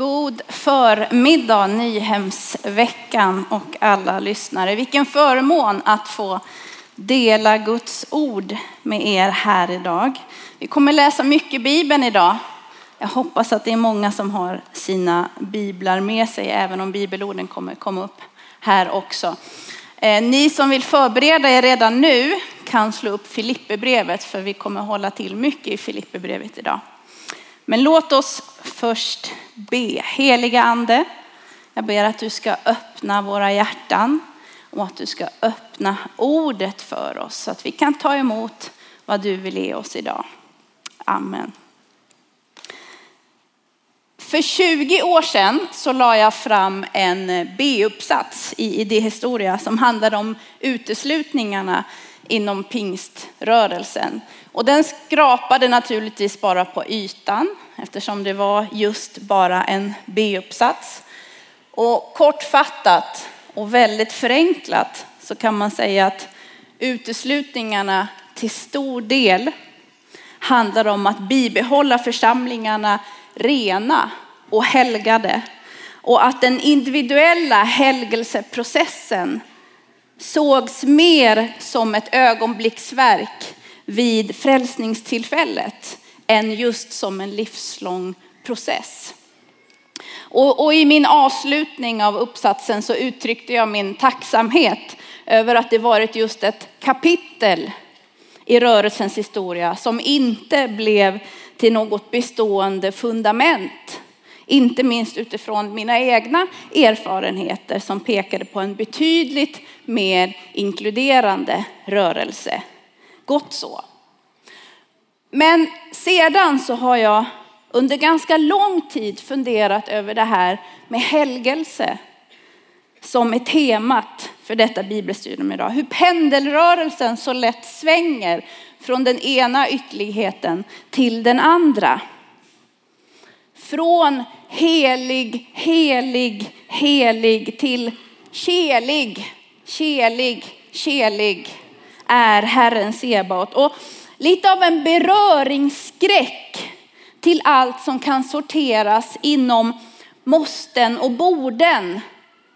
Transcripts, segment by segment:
God förmiddag Nyhemsveckan och alla lyssnare. Vilken förmån att få dela Guds ord med er här idag. Vi kommer läsa mycket Bibeln idag. Jag hoppas att det är många som har sina biblar med sig, även om bibelorden kommer komma upp här också. Eh, ni som vill förbereda er redan nu kan slå upp Filipperbrevet, för vi kommer hålla till mycket i Filipperbrevet idag. Men låt oss först be. Heliga ande, jag ber att du ska öppna våra hjärtan och att du ska öppna ordet för oss så att vi kan ta emot vad du vill ge oss idag. Amen. För 20 år sedan så la jag fram en B-uppsats i idéhistoria som handlade om uteslutningarna inom pingströrelsen. Och den skrapade naturligtvis bara på ytan eftersom det var just bara en B-uppsats. Och kortfattat och väldigt förenklat så kan man säga att uteslutningarna till stor del handlar om att bibehålla församlingarna rena och helgade och att den individuella helgelseprocessen sågs mer som ett ögonblicksverk vid frälsningstillfället än just som en livslång process. Och, och, i min avslutning av uppsatsen så uttryckte jag min tacksamhet över att det varit just ett kapitel i rörelsens historia som inte blev till något bestående fundament. Inte minst utifrån mina egna erfarenheter som pekade på en betydligt mer inkluderande rörelse. Gott så. Men sedan så har jag under ganska lång tid funderat över det här med helgelse som är temat för detta bibelstudium idag. Hur pendelrörelsen så lätt svänger från den ena ytterligheten till den andra. Från helig, helig, helig till kelig, kelig, kelig är Herren Sebaot. Och lite av en beröringsskräck till allt som kan sorteras inom måsten och borden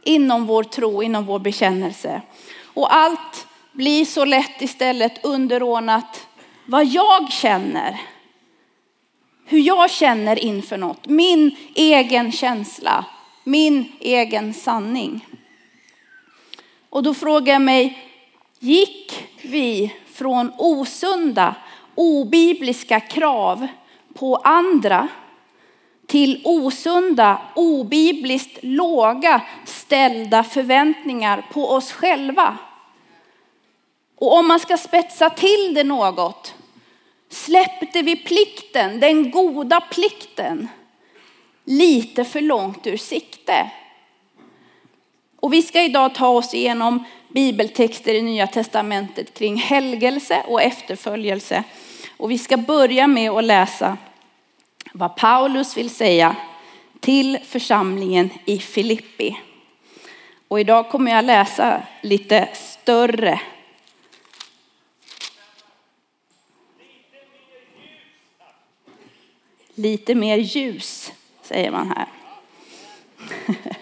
inom vår tro, inom vår bekännelse. Och allt blir så lätt istället underordnat vad jag känner. Hur jag känner inför något. Min egen känsla. Min egen sanning. Och då frågar jag mig, gick vi från osunda, obibliska krav på andra till osunda, obibliskt låga ställda förväntningar på oss själva. Och om man ska spetsa till det något, släppte vi plikten, den goda plikten, lite för långt ur sikte. Och vi ska idag ta oss igenom bibeltexter i Nya Testamentet kring helgelse och efterföljelse. Och vi ska börja med att läsa vad Paulus vill säga till församlingen i Filippi. Och idag kommer jag läsa lite större. Lite mer ljus, säger man här.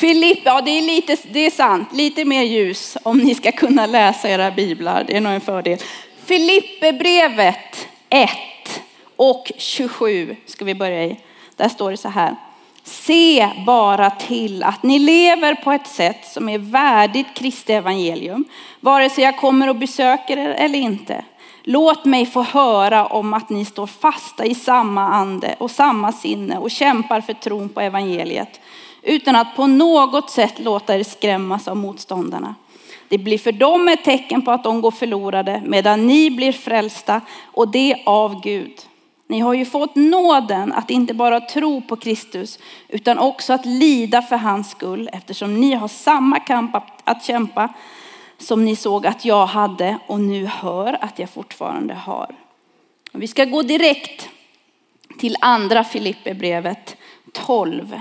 Filippi, ja det är, lite, det är sant, lite mer ljus om ni ska kunna läsa era biblar. Det är nog en fördel. Filipperbrevet 1 och 27 ska vi börja i. Där står det så här. Se bara till att ni lever på ett sätt som är värdigt Kristi evangelium, vare sig jag kommer och besöker er eller inte. Låt mig få höra om att ni står fasta i samma ande och samma sinne och kämpar för tron på evangeliet utan att på något sätt låta er skrämmas av motståndarna. Det blir för dem ett tecken på att de går förlorade medan ni blir frälsta och det av Gud. Ni har ju fått nåden att inte bara tro på Kristus utan också att lida för hans skull eftersom ni har samma kamp att kämpa som ni såg att jag hade och nu hör att jag fortfarande har. Vi ska gå direkt till andra Filipperbrevet 12.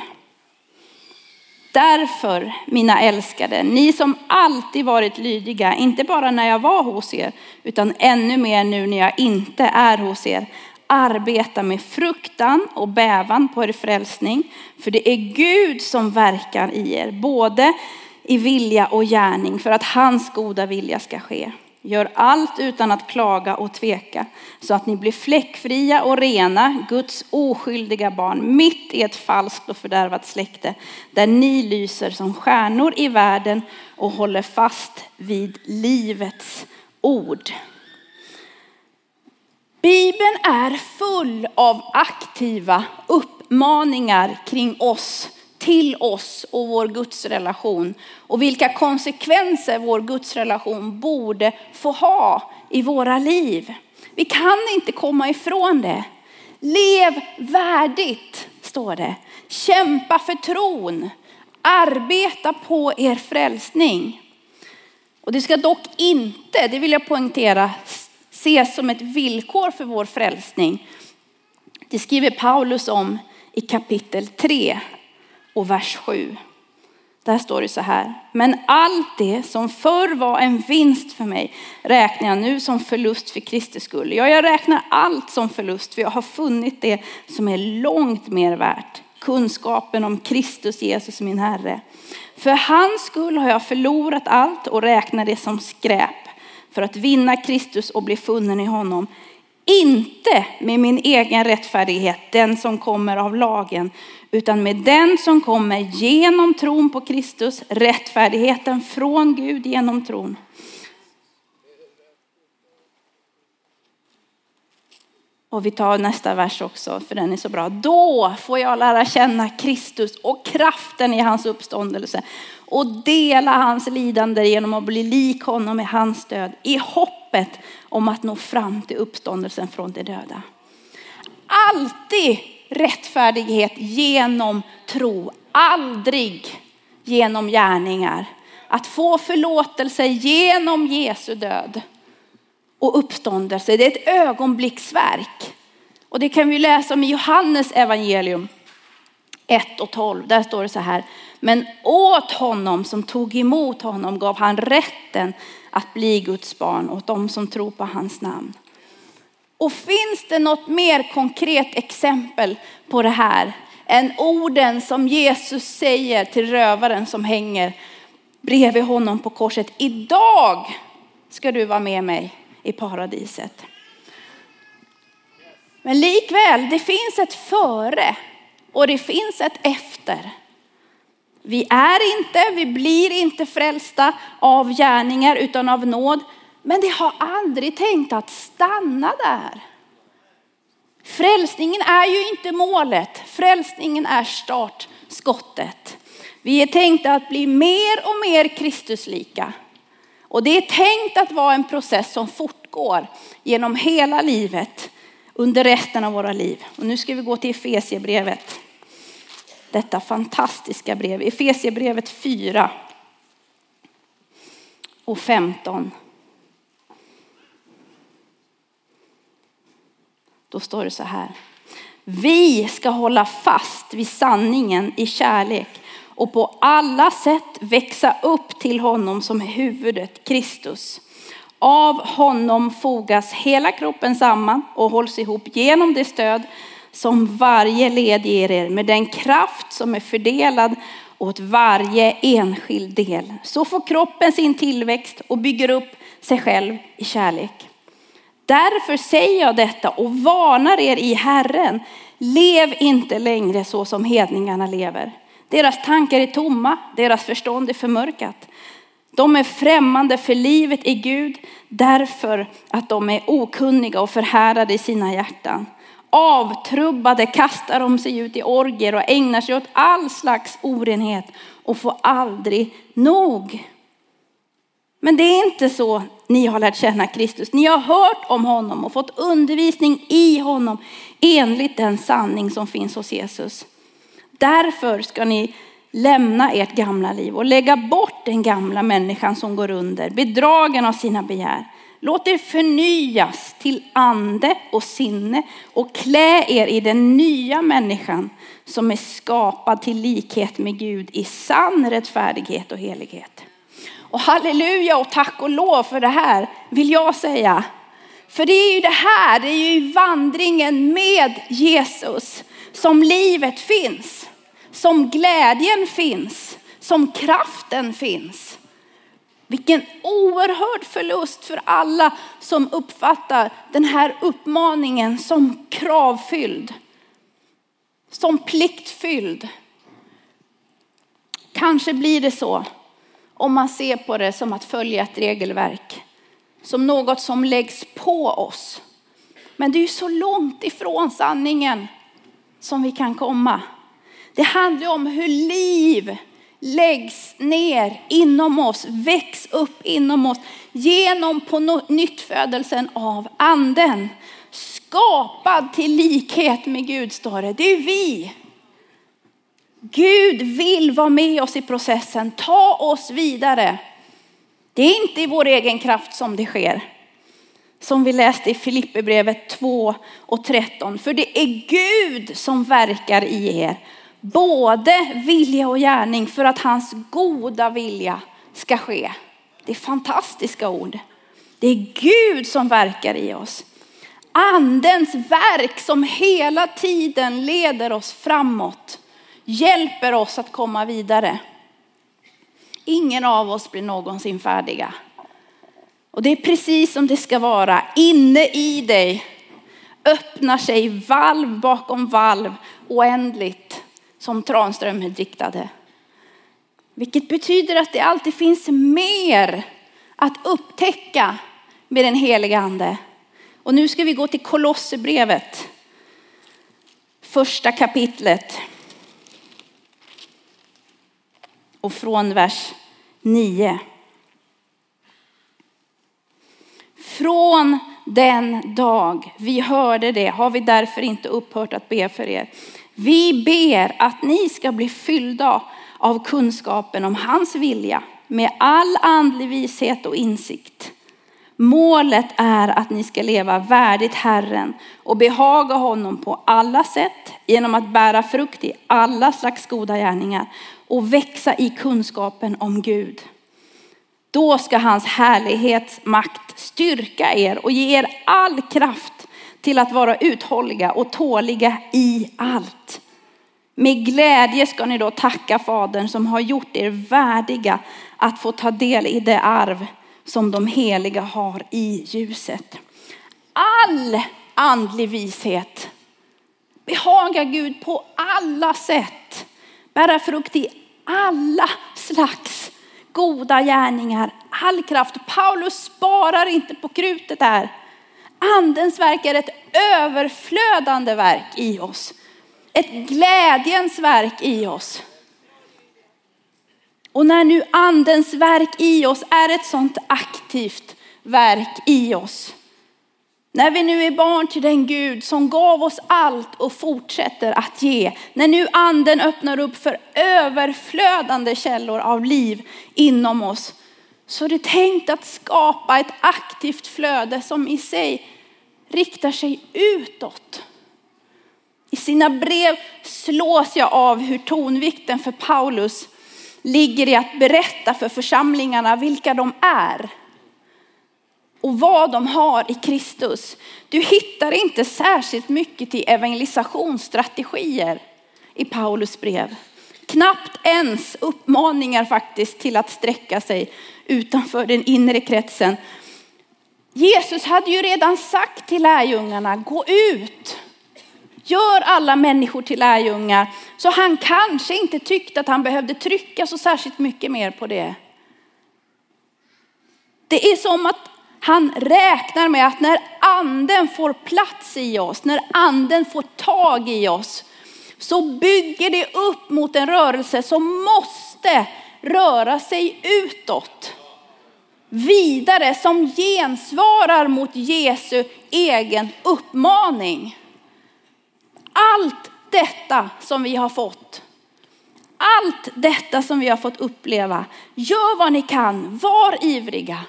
Därför, mina älskade, ni som alltid varit lydiga, inte bara när jag var hos er, utan ännu mer nu när jag inte är hos er, arbeta med fruktan och bävan på er frälsning. För det är Gud som verkar i er, både i vilja och gärning för att hans goda vilja ska ske. Gör allt utan att klaga och tveka så att ni blir fläckfria och rena, Guds oskyldiga barn mitt i ett falskt och fördärvat släkte där ni lyser som stjärnor i världen och håller fast vid livets ord. Bibeln är full av aktiva uppmaningar kring oss, till oss och vår gudsrelation. Och vilka konsekvenser vår gudsrelation borde få ha i våra liv. Vi kan inte komma ifrån det. Lev värdigt, står det. Kämpa för tron. Arbeta på er frälsning. Och det ska dock inte, det vill jag poängtera, ses som ett villkor för vår frälsning. Det skriver Paulus om i kapitel 3 och vers 7. Där står det så här. Men allt det som förr var en vinst för mig räknar jag nu som förlust för Kristi skull. Ja, jag räknar allt som förlust för jag har funnit det som är långt mer värt. Kunskapen om Kristus Jesus min Herre. För hans skull har jag förlorat allt och räknar det som skräp för att vinna Kristus och bli funnen i honom. Inte med min egen rättfärdighet, den som kommer av lagen, utan med den som kommer genom tron på Kristus, rättfärdigheten från Gud genom tron. Och vi tar nästa vers också, för den är så bra. Då får jag lära känna Kristus och kraften i hans uppståndelse och dela hans lidande genom att bli lik honom i hans död i hoppet om att nå fram till uppståndelsen från de döda. Alltid rättfärdighet genom tro, aldrig genom gärningar. Att få förlåtelse genom Jesu död och uppståndelse. Det är ett ögonblicksverk. Och det kan vi läsa om i Johannes evangelium 1 och 12. Där står det så här. Men åt honom som tog emot honom gav han rätten att bli Guds barn åt dem som tror på hans namn. Och finns det något mer konkret exempel på det här än orden som Jesus säger till rövaren som hänger bredvid honom på korset. Idag ska du vara med mig i paradiset. Men likväl, det finns ett före och det finns ett efter. Vi är inte, vi blir inte frälsta av gärningar utan av nåd. Men det har aldrig tänkt att stanna där. Frälsningen är ju inte målet, frälsningen är startskottet. Vi är tänkta att bli mer och mer Kristuslika. Och det är tänkt att vara en process som fortgår genom hela livet under resten av våra liv. Och nu ska vi gå till Efesiebrevet. Detta fantastiska brev. Efesiebrevet 4 och 15. Då står det så här. Vi ska hålla fast vid sanningen i kärlek och på alla sätt växa upp till honom som huvudet, Kristus. Av honom fogas hela kroppen samman och hålls ihop genom det stöd som varje led ger er med den kraft som är fördelad åt varje enskild del. Så får kroppen sin tillväxt och bygger upp sig själv i kärlek. Därför säger jag detta och varnar er i Herren. Lev inte längre så som hedningarna lever. Deras tankar är tomma, deras förstånd är förmörkat. De är främmande för livet i Gud därför att de är okunniga och förhärdade i sina hjärtan. Avtrubbade kastar de sig ut i orger och ägnar sig åt all slags orenhet och får aldrig nog. Men det är inte så ni har lärt känna Kristus. Ni har hört om honom och fått undervisning i honom enligt den sanning som finns hos Jesus. Därför ska ni lämna ert gamla liv och lägga bort den gamla människan som går under, bedragen av sina begär. Låt er förnyas till ande och sinne och klä er i den nya människan som är skapad till likhet med Gud i sann rättfärdighet och helighet. Och halleluja och tack och lov för det här vill jag säga. För det är ju det här, det är ju vandringen med Jesus som livet finns, som glädjen finns, som kraften finns. Vilken oerhörd förlust för alla som uppfattar den här uppmaningen som kravfylld, som pliktfylld. Kanske blir det så om man ser på det som att följa ett regelverk, som något som läggs på oss. Men det är ju så långt ifrån sanningen som vi kan komma. Det handlar om hur liv läggs ner inom oss, väcks upp inom oss genom på nyttfödelsen av anden. Skapad till likhet med Gud står det. Det är vi. Gud vill vara med oss i processen, ta oss vidare. Det är inte i vår egen kraft som det sker. Som vi läste i Filipperbrevet 2 och 13. För det är Gud som verkar i er. Både vilja och gärning för att hans goda vilja ska ske. Det är fantastiska ord. Det är Gud som verkar i oss. Andens verk som hela tiden leder oss framåt hjälper oss att komma vidare. Ingen av oss blir någonsin färdiga. Och det är precis som det ska vara. Inne i dig öppnar sig valv bakom valv oändligt som Tranströmer diktade. Vilket betyder att det alltid finns mer att upptäcka med den heliga ande. Och nu ska vi gå till Kolosserbrevet. Första kapitlet. och från vers 9. Från den dag vi hörde det har vi därför inte upphört att be för er. Vi ber att ni ska bli fyllda av kunskapen om hans vilja med all andlig vishet och insikt. Målet är att ni ska leva värdigt Herren och behaga honom på alla sätt genom att bära frukt i alla slags goda gärningar och växa i kunskapen om Gud. Då ska hans härlighetsmakt styrka er och ge er all kraft till att vara uthålliga och tåliga i allt. Med glädje ska ni då tacka Fadern som har gjort er värdiga att få ta del i det arv som de heliga har i ljuset. All andlig vishet behagar Gud på alla sätt. Bära frukt i alla slags goda gärningar, all kraft. Paulus sparar inte på krutet där. Andens verk är ett överflödande verk i oss. Ett glädjens verk i oss. Och när nu andens verk i oss är ett sånt aktivt verk i oss. När vi nu är barn till den Gud som gav oss allt och fortsätter att ge. När nu anden öppnar upp för överflödande källor av liv inom oss. Så är det tänkt att skapa ett aktivt flöde som i sig riktar sig utåt. I sina brev slås jag av hur tonvikten för Paulus ligger i att berätta för församlingarna vilka de är och vad de har i Kristus. Du hittar inte särskilt mycket till evangelisationsstrategier i Paulus brev. Knappt ens uppmaningar faktiskt till att sträcka sig utanför den inre kretsen. Jesus hade ju redan sagt till lärjungarna, gå ut Gör alla människor till lärjungar. Så han kanske inte tyckte att han behövde trycka så särskilt mycket mer på det. Det är som att han räknar med att när anden får plats i oss, när anden får tag i oss, så bygger det upp mot en rörelse som måste röra sig utåt. Vidare som gensvarar mot Jesu egen uppmaning allt detta som vi har fått, allt detta som vi har fått uppleva, gör vad ni kan, var ivriga.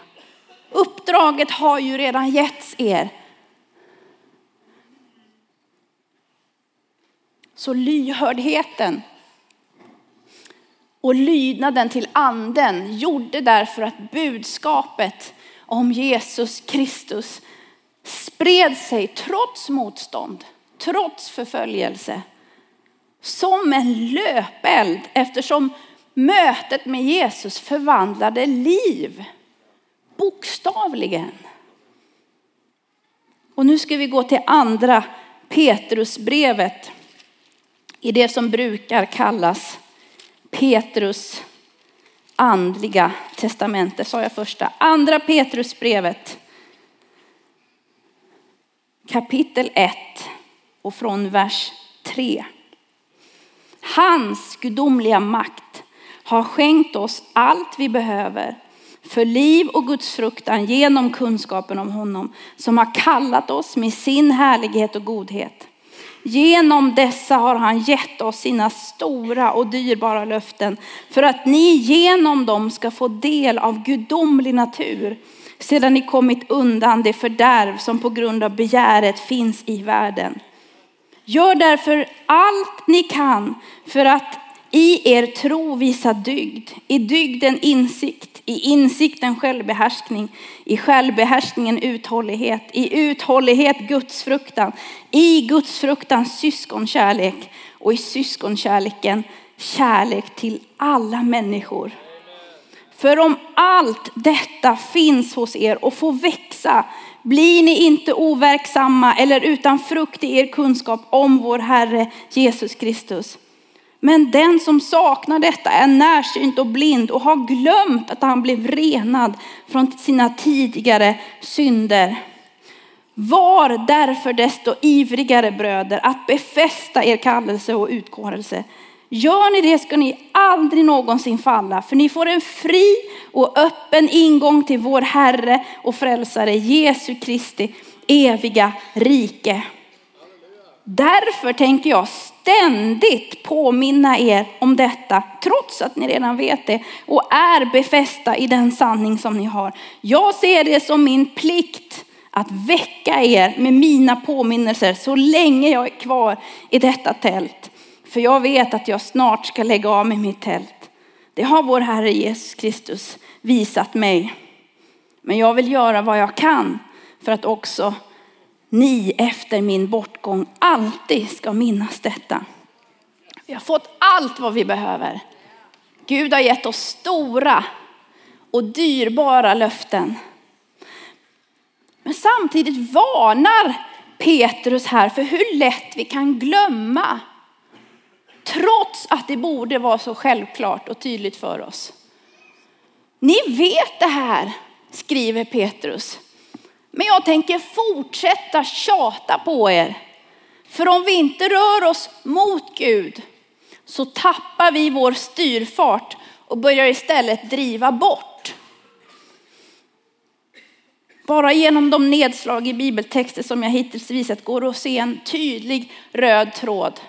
Uppdraget har ju redan getts er. Så lyhördheten och lydnaden till anden gjorde därför att budskapet om Jesus Kristus spred sig trots motstånd, trots förföljelse, som en löpeld eftersom mötet med Jesus förvandlade liv. Bokstavligen. Och nu ska vi gå till andra Petrusbrevet i det som brukar kallas Petrus andliga testamente, sa jag första. Andra Petrusbrevet kapitel 1 och från vers 3. Hans gudomliga makt har skänkt oss allt vi behöver för liv och gudsfruktan genom kunskapen om honom som har kallat oss med sin härlighet och godhet. Genom dessa har han gett oss sina stora och dyrbara löften för att ni genom dem ska få del av gudomlig natur sedan ni kommit undan det fördärv som på grund av begäret finns i världen. Gör därför allt ni kan för att i er tro visa dygd, i dygden insikt, i insikten självbehärskning, i självbehärskningen uthållighet, i uthållighet gudsfruktan, i gudsfruktan syskonkärlek och i syskonkärleken kärlek till alla människor. För om allt detta finns hos er och får växa blir ni inte overksamma eller utan frukt i er kunskap om vår Herre Jesus Kristus. Men den som saknar detta är närsynt och blind och har glömt att han blev renad från sina tidigare synder. Var därför desto ivrigare bröder att befästa er kallelse och utkårelse. Gör ni det ska ni aldrig någonsin falla, för ni får en fri och öppen ingång till vår Herre och frälsare Jesu Kristi eviga rike. Därför tänker jag ständigt påminna er om detta, trots att ni redan vet det och är befästa i den sanning som ni har. Jag ser det som min plikt att väcka er med mina påminnelser så länge jag är kvar i detta tält. För jag vet att jag snart ska lägga av med mitt tält. Det har vår Herre Jesus Kristus visat mig. Men jag vill göra vad jag kan för att också ni efter min bortgång alltid ska minnas detta. Vi har fått allt vad vi behöver. Gud har gett oss stora och dyrbara löften. Men samtidigt varnar Petrus här för hur lätt vi kan glömma. Trots att det borde vara så självklart och tydligt för oss. Ni vet det här, skriver Petrus. Men jag tänker fortsätta tjata på er. För om vi inte rör oss mot Gud så tappar vi vår styrfart och börjar istället driva bort. Bara genom de nedslag i bibeltexter som jag hittills visat går det att se en tydlig röd tråd.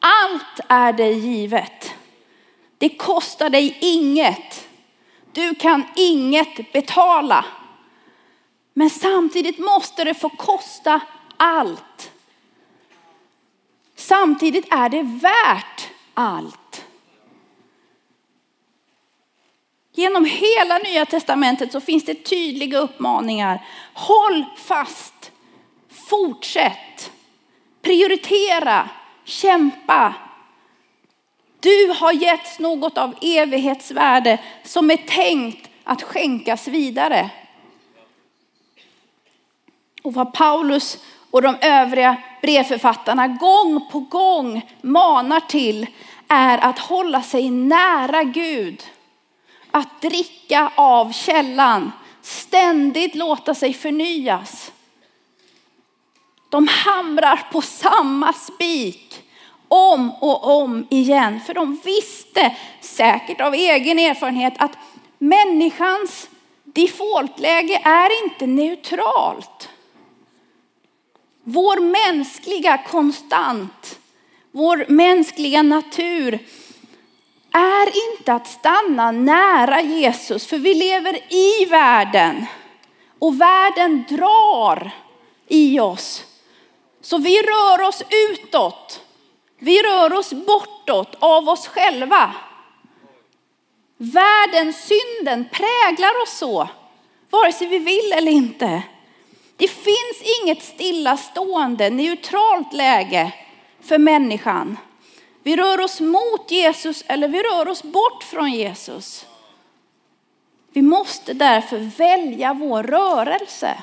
Allt är dig givet. Det kostar dig inget. Du kan inget betala. Men samtidigt måste det få kosta allt. Samtidigt är det värt allt. Genom hela nya testamentet så finns det tydliga uppmaningar. Håll fast, fortsätt, prioritera, kämpa. Du har getts något av evighetsvärde som är tänkt att skänkas vidare. Och vad Paulus och de övriga brevförfattarna gång på gång manar till är att hålla sig nära Gud. Att dricka av källan, ständigt låta sig förnyas. De hamrar på samma spik om och om igen. För de visste säkert av egen erfarenhet att människans defaultläge är inte neutralt. Vår mänskliga konstant, vår mänskliga natur är inte att stanna nära Jesus, för vi lever i världen och världen drar i oss. Så vi rör oss utåt. Vi rör oss bortåt av oss själva. Världen, synden präglar oss så, vare sig vi vill eller inte. Det finns inget stillastående, neutralt läge för människan. Vi rör oss mot Jesus eller vi rör oss bort från Jesus. Vi måste därför välja vår rörelse.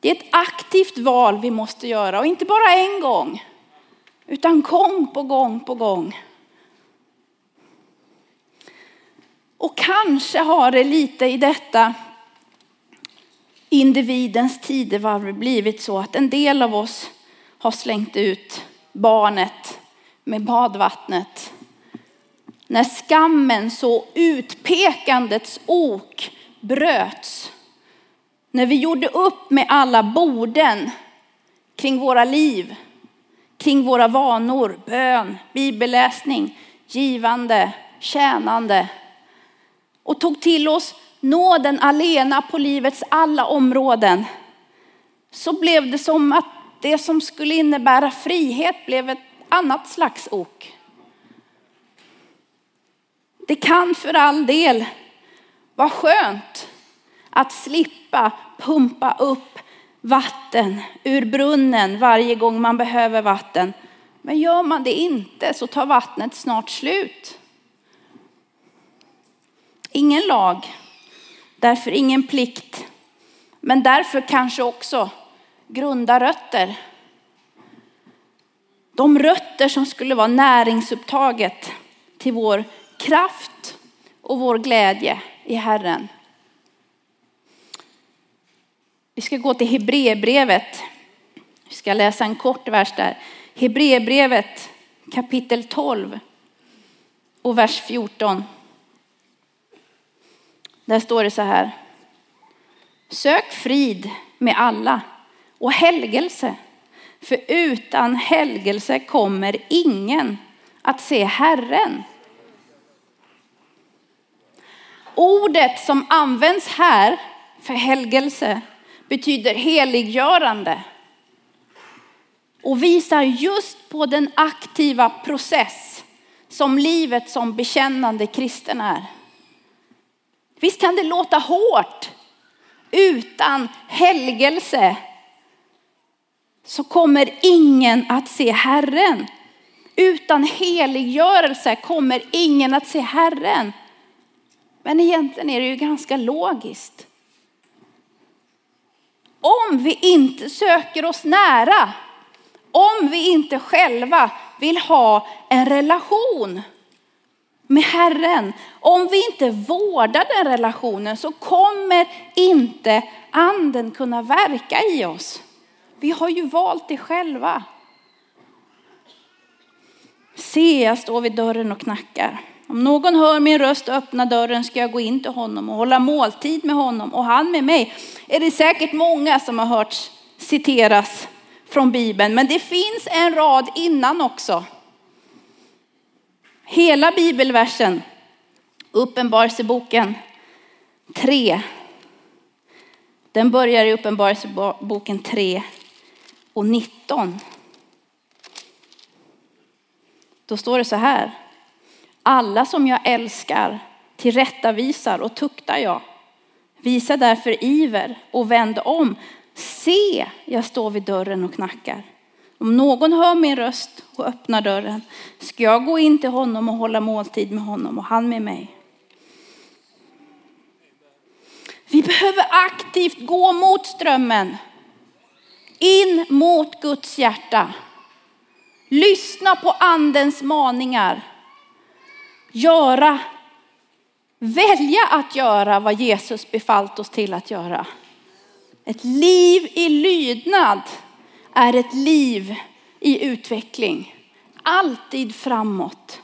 Det är ett aktivt val vi måste göra och inte bara en gång, utan gång på gång på gång. Och kanske har det lite i detta individens tidevarv blivit så att en del av oss har slängt ut barnet med badvattnet. När skammen så utpekandets ok bröts. När vi gjorde upp med alla borden kring våra liv, kring våra vanor, bön, bibelläsning, givande, tjänande och tog till oss nåden alena på livets alla områden så blev det som att det som skulle innebära frihet blev ett annat slags ok. Det kan för all del vara skönt att slippa pumpa upp vatten ur brunnen varje gång man behöver vatten. Men gör man det inte så tar vattnet snart slut. Ingen lag, därför ingen plikt, men därför kanske också grunda rötter. De rötter som skulle vara näringsupptaget till vår kraft och vår glädje i Herren. Vi ska gå till Hebreerbrevet. Vi ska läsa en kort vers där. Hebreerbrevet kapitel 12 och vers 14. Där står det så här. Sök frid med alla och helgelse. För utan helgelse kommer ingen att se Herren. Ordet som används här för helgelse betyder heliggörande och visar just på den aktiva process som livet som bekännande kristen är. Visst kan det låta hårt. Utan helgelse så kommer ingen att se Herren. Utan heliggörelse kommer ingen att se Herren. Men egentligen är det ju ganska logiskt. Om vi inte söker oss nära, om vi inte själva vill ha en relation med Herren. Om vi inte vårdar den relationen så kommer inte anden kunna verka i oss. Vi har ju valt det själva. Se, jag står vid dörren och knackar. Om någon hör min röst öppna dörren ska jag gå in till honom och hålla måltid med honom och han med mig. Är det säkert många som har hört citeras från Bibeln, men det finns en rad innan också. Hela bibelversen, Uppenbarelseboken 3. Den börjar i Uppenbarelseboken 3 och 19. Då står det så här. Alla som jag älskar tillrättavisar och tuktar jag. Visa därför iver och vänd om. Se, jag står vid dörren och knackar. Om någon hör min röst och öppnar dörren ska jag gå in till honom och hålla måltid med honom och han med mig. Vi behöver aktivt gå mot strömmen. In mot Guds hjärta. Lyssna på andens maningar. Göra, välja att göra vad Jesus befallt oss till att göra. Ett liv i lydnad är ett liv i utveckling. Alltid framåt.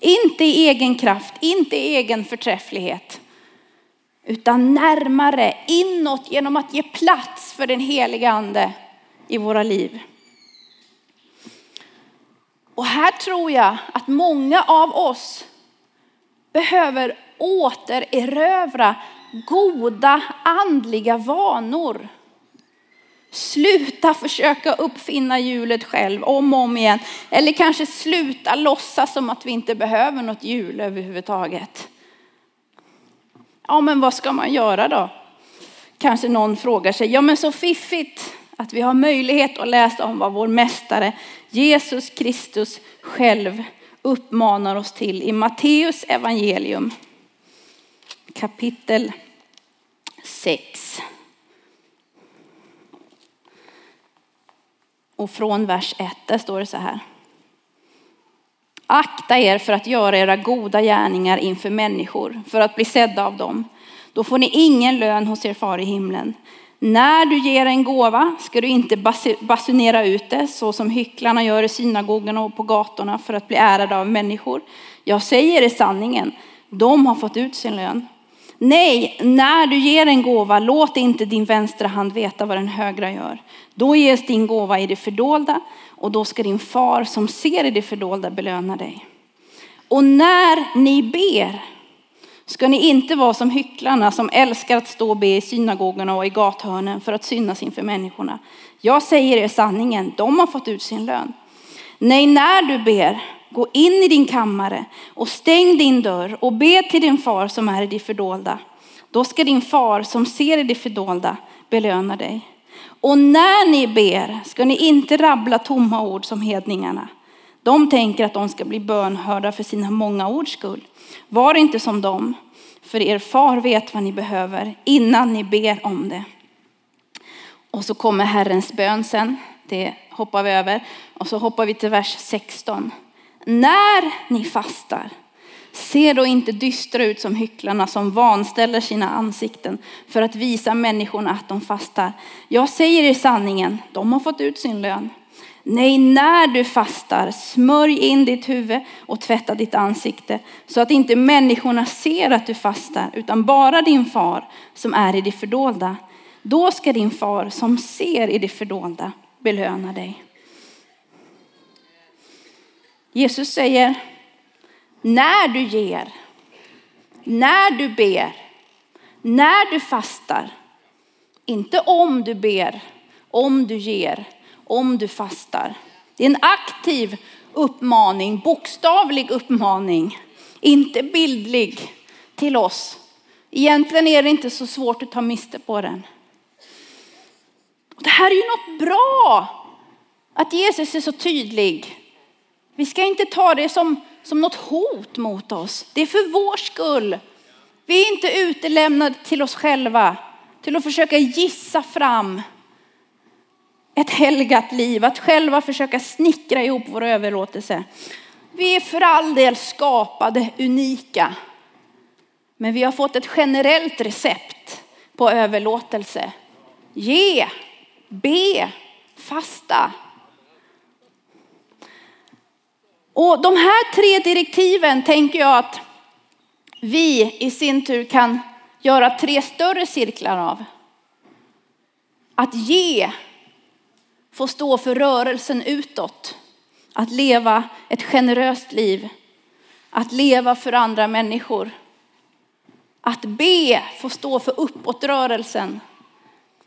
Inte i egen kraft, inte i egen förträfflighet. Utan närmare inåt genom att ge plats för den heliga ande i våra liv. Och här tror jag att många av oss behöver återerövra goda andliga vanor. Sluta försöka uppfinna hjulet själv om och om igen. Eller kanske sluta låtsas som att vi inte behöver något hjul överhuvudtaget. Ja, men vad ska man göra då? kanske någon frågar sig, ja men så fiffigt att vi har möjlighet att läsa om vad vår mästare Jesus Kristus själv uppmanar oss till i Matteus evangelium kapitel 6. Och från vers 1, där står det så här. Akta er för att göra era goda gärningar inför människor, för att bli sedda av dem. Då får ni ingen lön hos er far i himlen. När du ger en gåva ska du inte basunera ut det så som hycklarna gör i synagogorna och på gatorna för att bli ärade av människor. Jag säger er sanningen, de har fått ut sin lön. Nej, när du ger en gåva, låt inte din vänstra hand veta vad den högra gör. Då ges din gåva i det fördolda och då ska din far som ser i det fördolda belöna dig. Och när ni ber ska ni inte vara som hycklarna som älskar att stå och be i synagogorna och i gathörnen för att synas inför människorna. Jag säger er sanningen, de har fått ut sin lön. Nej, när du ber, gå in i din kammare och stäng din dörr och be till din far som är i det fördolda. Då ska din far som ser i det fördolda belöna dig. Och när ni ber ska ni inte rabbla tomma ord som hedningarna. De tänker att de ska bli bönhörda för sina många ords skull. Var inte som dem, för er far vet vad ni behöver innan ni ber om det. Och så kommer Herrens bön sen, det hoppar vi över. Och så hoppar vi till vers 16. När ni fastar, se då inte dystra ut som hycklarna som vanställer sina ansikten för att visa människorna att de fastar. Jag säger er sanningen, de har fått ut sin lön. Nej, när du fastar, smörj in ditt huvud och tvätta ditt ansikte så att inte människorna ser att du fastar, utan bara din far som är i det fördolda. Då ska din far som ser i det fördolda belöna dig. Jesus säger, när du ger, när du ber, när du fastar, inte om du ber, om du ger, om du fastar. Det är en aktiv uppmaning, bokstavlig uppmaning, inte bildlig till oss. Egentligen är det inte så svårt att ta miste på den. Det här är ju något bra, att Jesus är så tydlig. Vi ska inte ta det som, som något hot mot oss. Det är för vår skull. Vi är inte utelämnade till oss själva, till att försöka gissa fram ett helgat liv, att själva försöka snickra ihop vår överlåtelse. Vi är för all del skapade unika. Men vi har fått ett generellt recept på överlåtelse. Ge, be, fasta. Och de här tre direktiven tänker jag att vi i sin tur kan göra tre större cirklar av. Att ge får stå för rörelsen utåt. Att leva ett generöst liv. Att leva för andra människor. Att be får stå för uppåtrörelsen.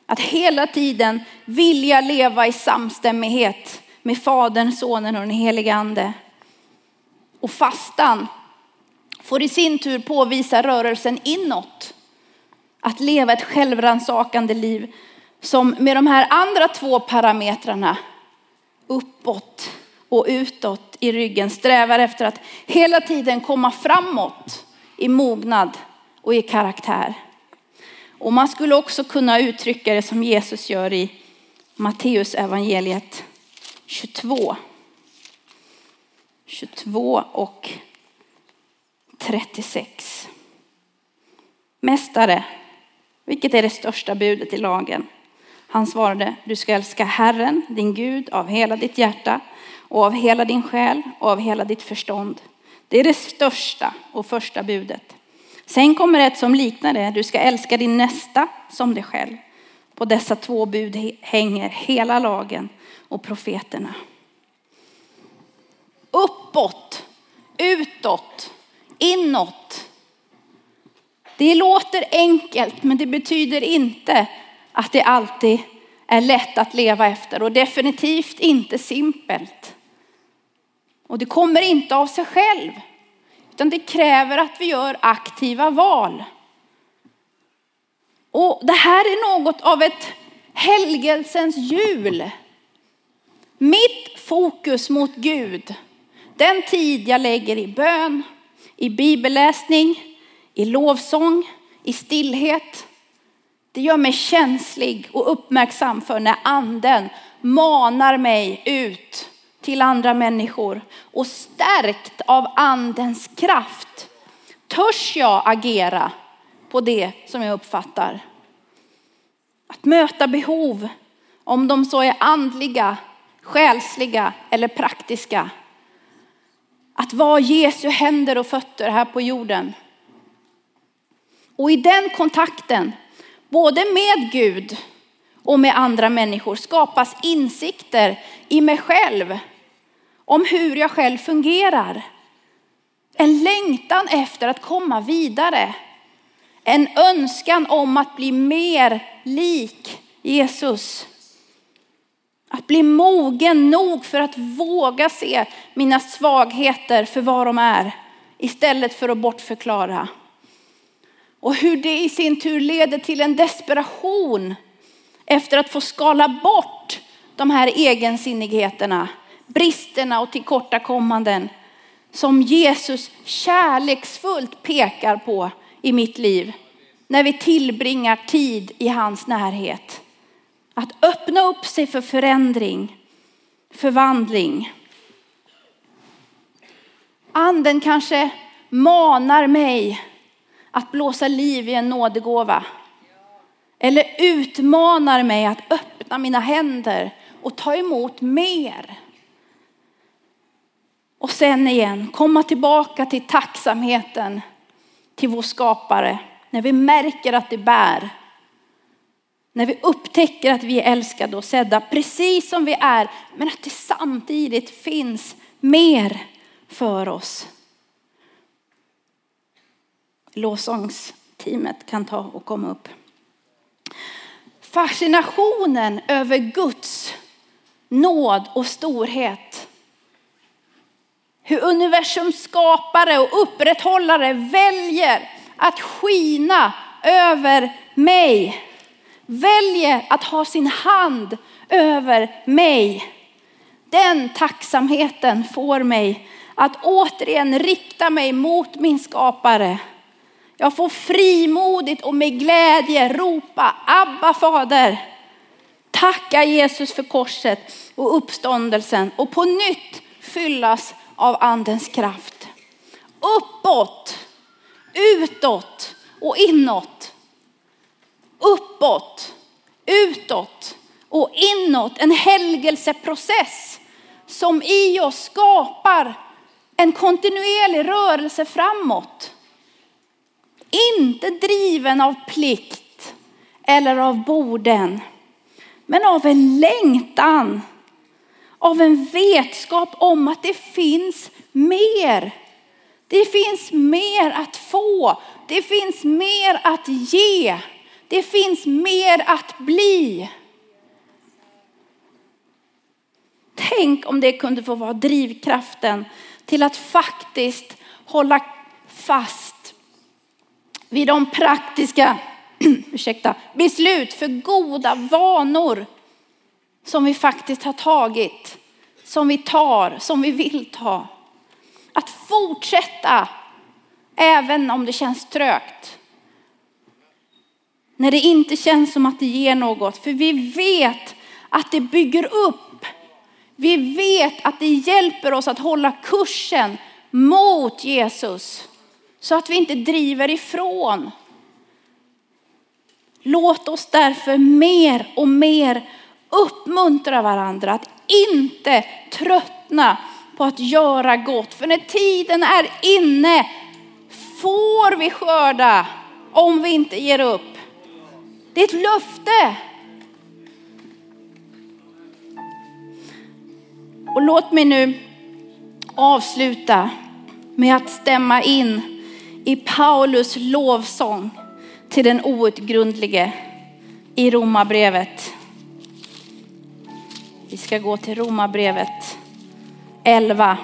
Att hela tiden vilja leva i samstämmighet med Fadern, Sonen och den helige Ande. Och fastan får i sin tur påvisa rörelsen inåt. Att leva ett självransakande liv som med de här andra två parametrarna, uppåt och utåt i ryggen, strävar efter att hela tiden komma framåt i mognad och i karaktär. Och man skulle också kunna uttrycka det som Jesus gör i Matteus evangeliet 22. 22 och 36. Mästare, vilket är det största budet i lagen? Han svarade, du ska älska Herren, din Gud, av hela ditt hjärta och av hela din själ och av hela ditt förstånd. Det är det största och första budet. Sen kommer ett som liknar det. Du ska älska din nästa som dig själv. På dessa två bud hänger hela lagen och profeterna. Uppåt, utåt, inåt. Det låter enkelt men det betyder inte att det alltid är lätt att leva efter och definitivt inte simpelt. Och det kommer inte av sig själv, utan det kräver att vi gör aktiva val. Och det här är något av ett helgelsens hjul. Mitt fokus mot Gud, den tid jag lägger i bön, i bibelläsning, i lovsång, i stillhet. Det gör mig känslig och uppmärksam för när anden manar mig ut till andra människor och stärkt av andens kraft törs jag agera på det som jag uppfattar. Att möta behov, om de så är andliga, själsliga eller praktiska. Att vara Jesu händer och fötter här på jorden. Och i den kontakten, både med Gud och med andra människor, skapas insikter i mig själv om hur jag själv fungerar. En längtan efter att komma vidare. En önskan om att bli mer lik Jesus. Att bli mogen nog för att våga se mina svagheter för vad de är istället för att bortförklara. Och hur det i sin tur leder till en desperation efter att få skala bort de här egensinnigheterna, bristerna och tillkortakommanden som Jesus kärleksfullt pekar på i mitt liv när vi tillbringar tid i hans närhet. Att öppna upp sig för förändring, förvandling. Anden kanske manar mig att blåsa liv i en nådegåva. Eller utmanar mig att öppna mina händer och ta emot mer. Och sen igen komma tillbaka till tacksamheten till vår skapare. När vi märker att det bär. När vi upptäcker att vi är älskade och sedda precis som vi är. Men att det samtidigt finns mer för oss. Lovsångsteamet kan ta och komma upp. Fascinationen över Guds nåd och storhet. Hur universums skapare och upprätthållare väljer att skina över mig. Väljer att ha sin hand över mig. Den tacksamheten får mig att återigen rikta mig mot min skapare. Jag får frimodigt och med glädje ropa Abba fader. Tacka Jesus för korset och uppståndelsen och på nytt fyllas av andens kraft. Uppåt, utåt och inåt. Uppåt, utåt och inåt. En helgelseprocess som i oss skapar en kontinuerlig rörelse framåt. Inte driven av plikt eller av borden, men av en längtan, av en vetskap om att det finns mer. Det finns mer att få. Det finns mer att ge. Det finns mer att bli. Tänk om det kunde få vara drivkraften till att faktiskt hålla fast vid de praktiska ursäkta, beslut för goda vanor som vi faktiskt har tagit, som vi tar, som vi vill ta. Att fortsätta även om det känns trögt. När det inte känns som att det ger något. För vi vet att det bygger upp. Vi vet att det hjälper oss att hålla kursen mot Jesus. Så att vi inte driver ifrån. Låt oss därför mer och mer uppmuntra varandra att inte tröttna på att göra gott. För när tiden är inne får vi skörda om vi inte ger upp. Det är ett löfte. Och låt mig nu avsluta med att stämma in i Paulus lovsång till den outgrundlige i Romarbrevet. Vi ska gå till Romarbrevet 11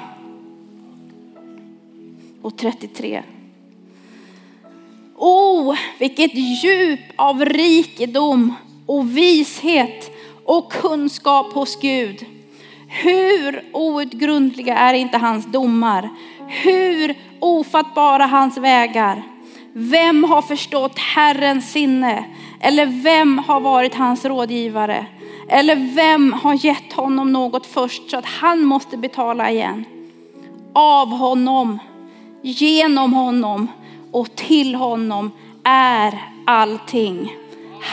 och 33. Oh, vilket djup av rikedom och vishet och kunskap hos Gud. Hur outgrundliga är inte hans domar? Hur ofattbara hans vägar? Vem har förstått Herrens sinne? Eller vem har varit hans rådgivare? Eller vem har gett honom något först så att han måste betala igen? Av honom, genom honom och till honom är allting.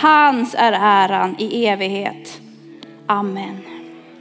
Hans är äran i evighet. Amen.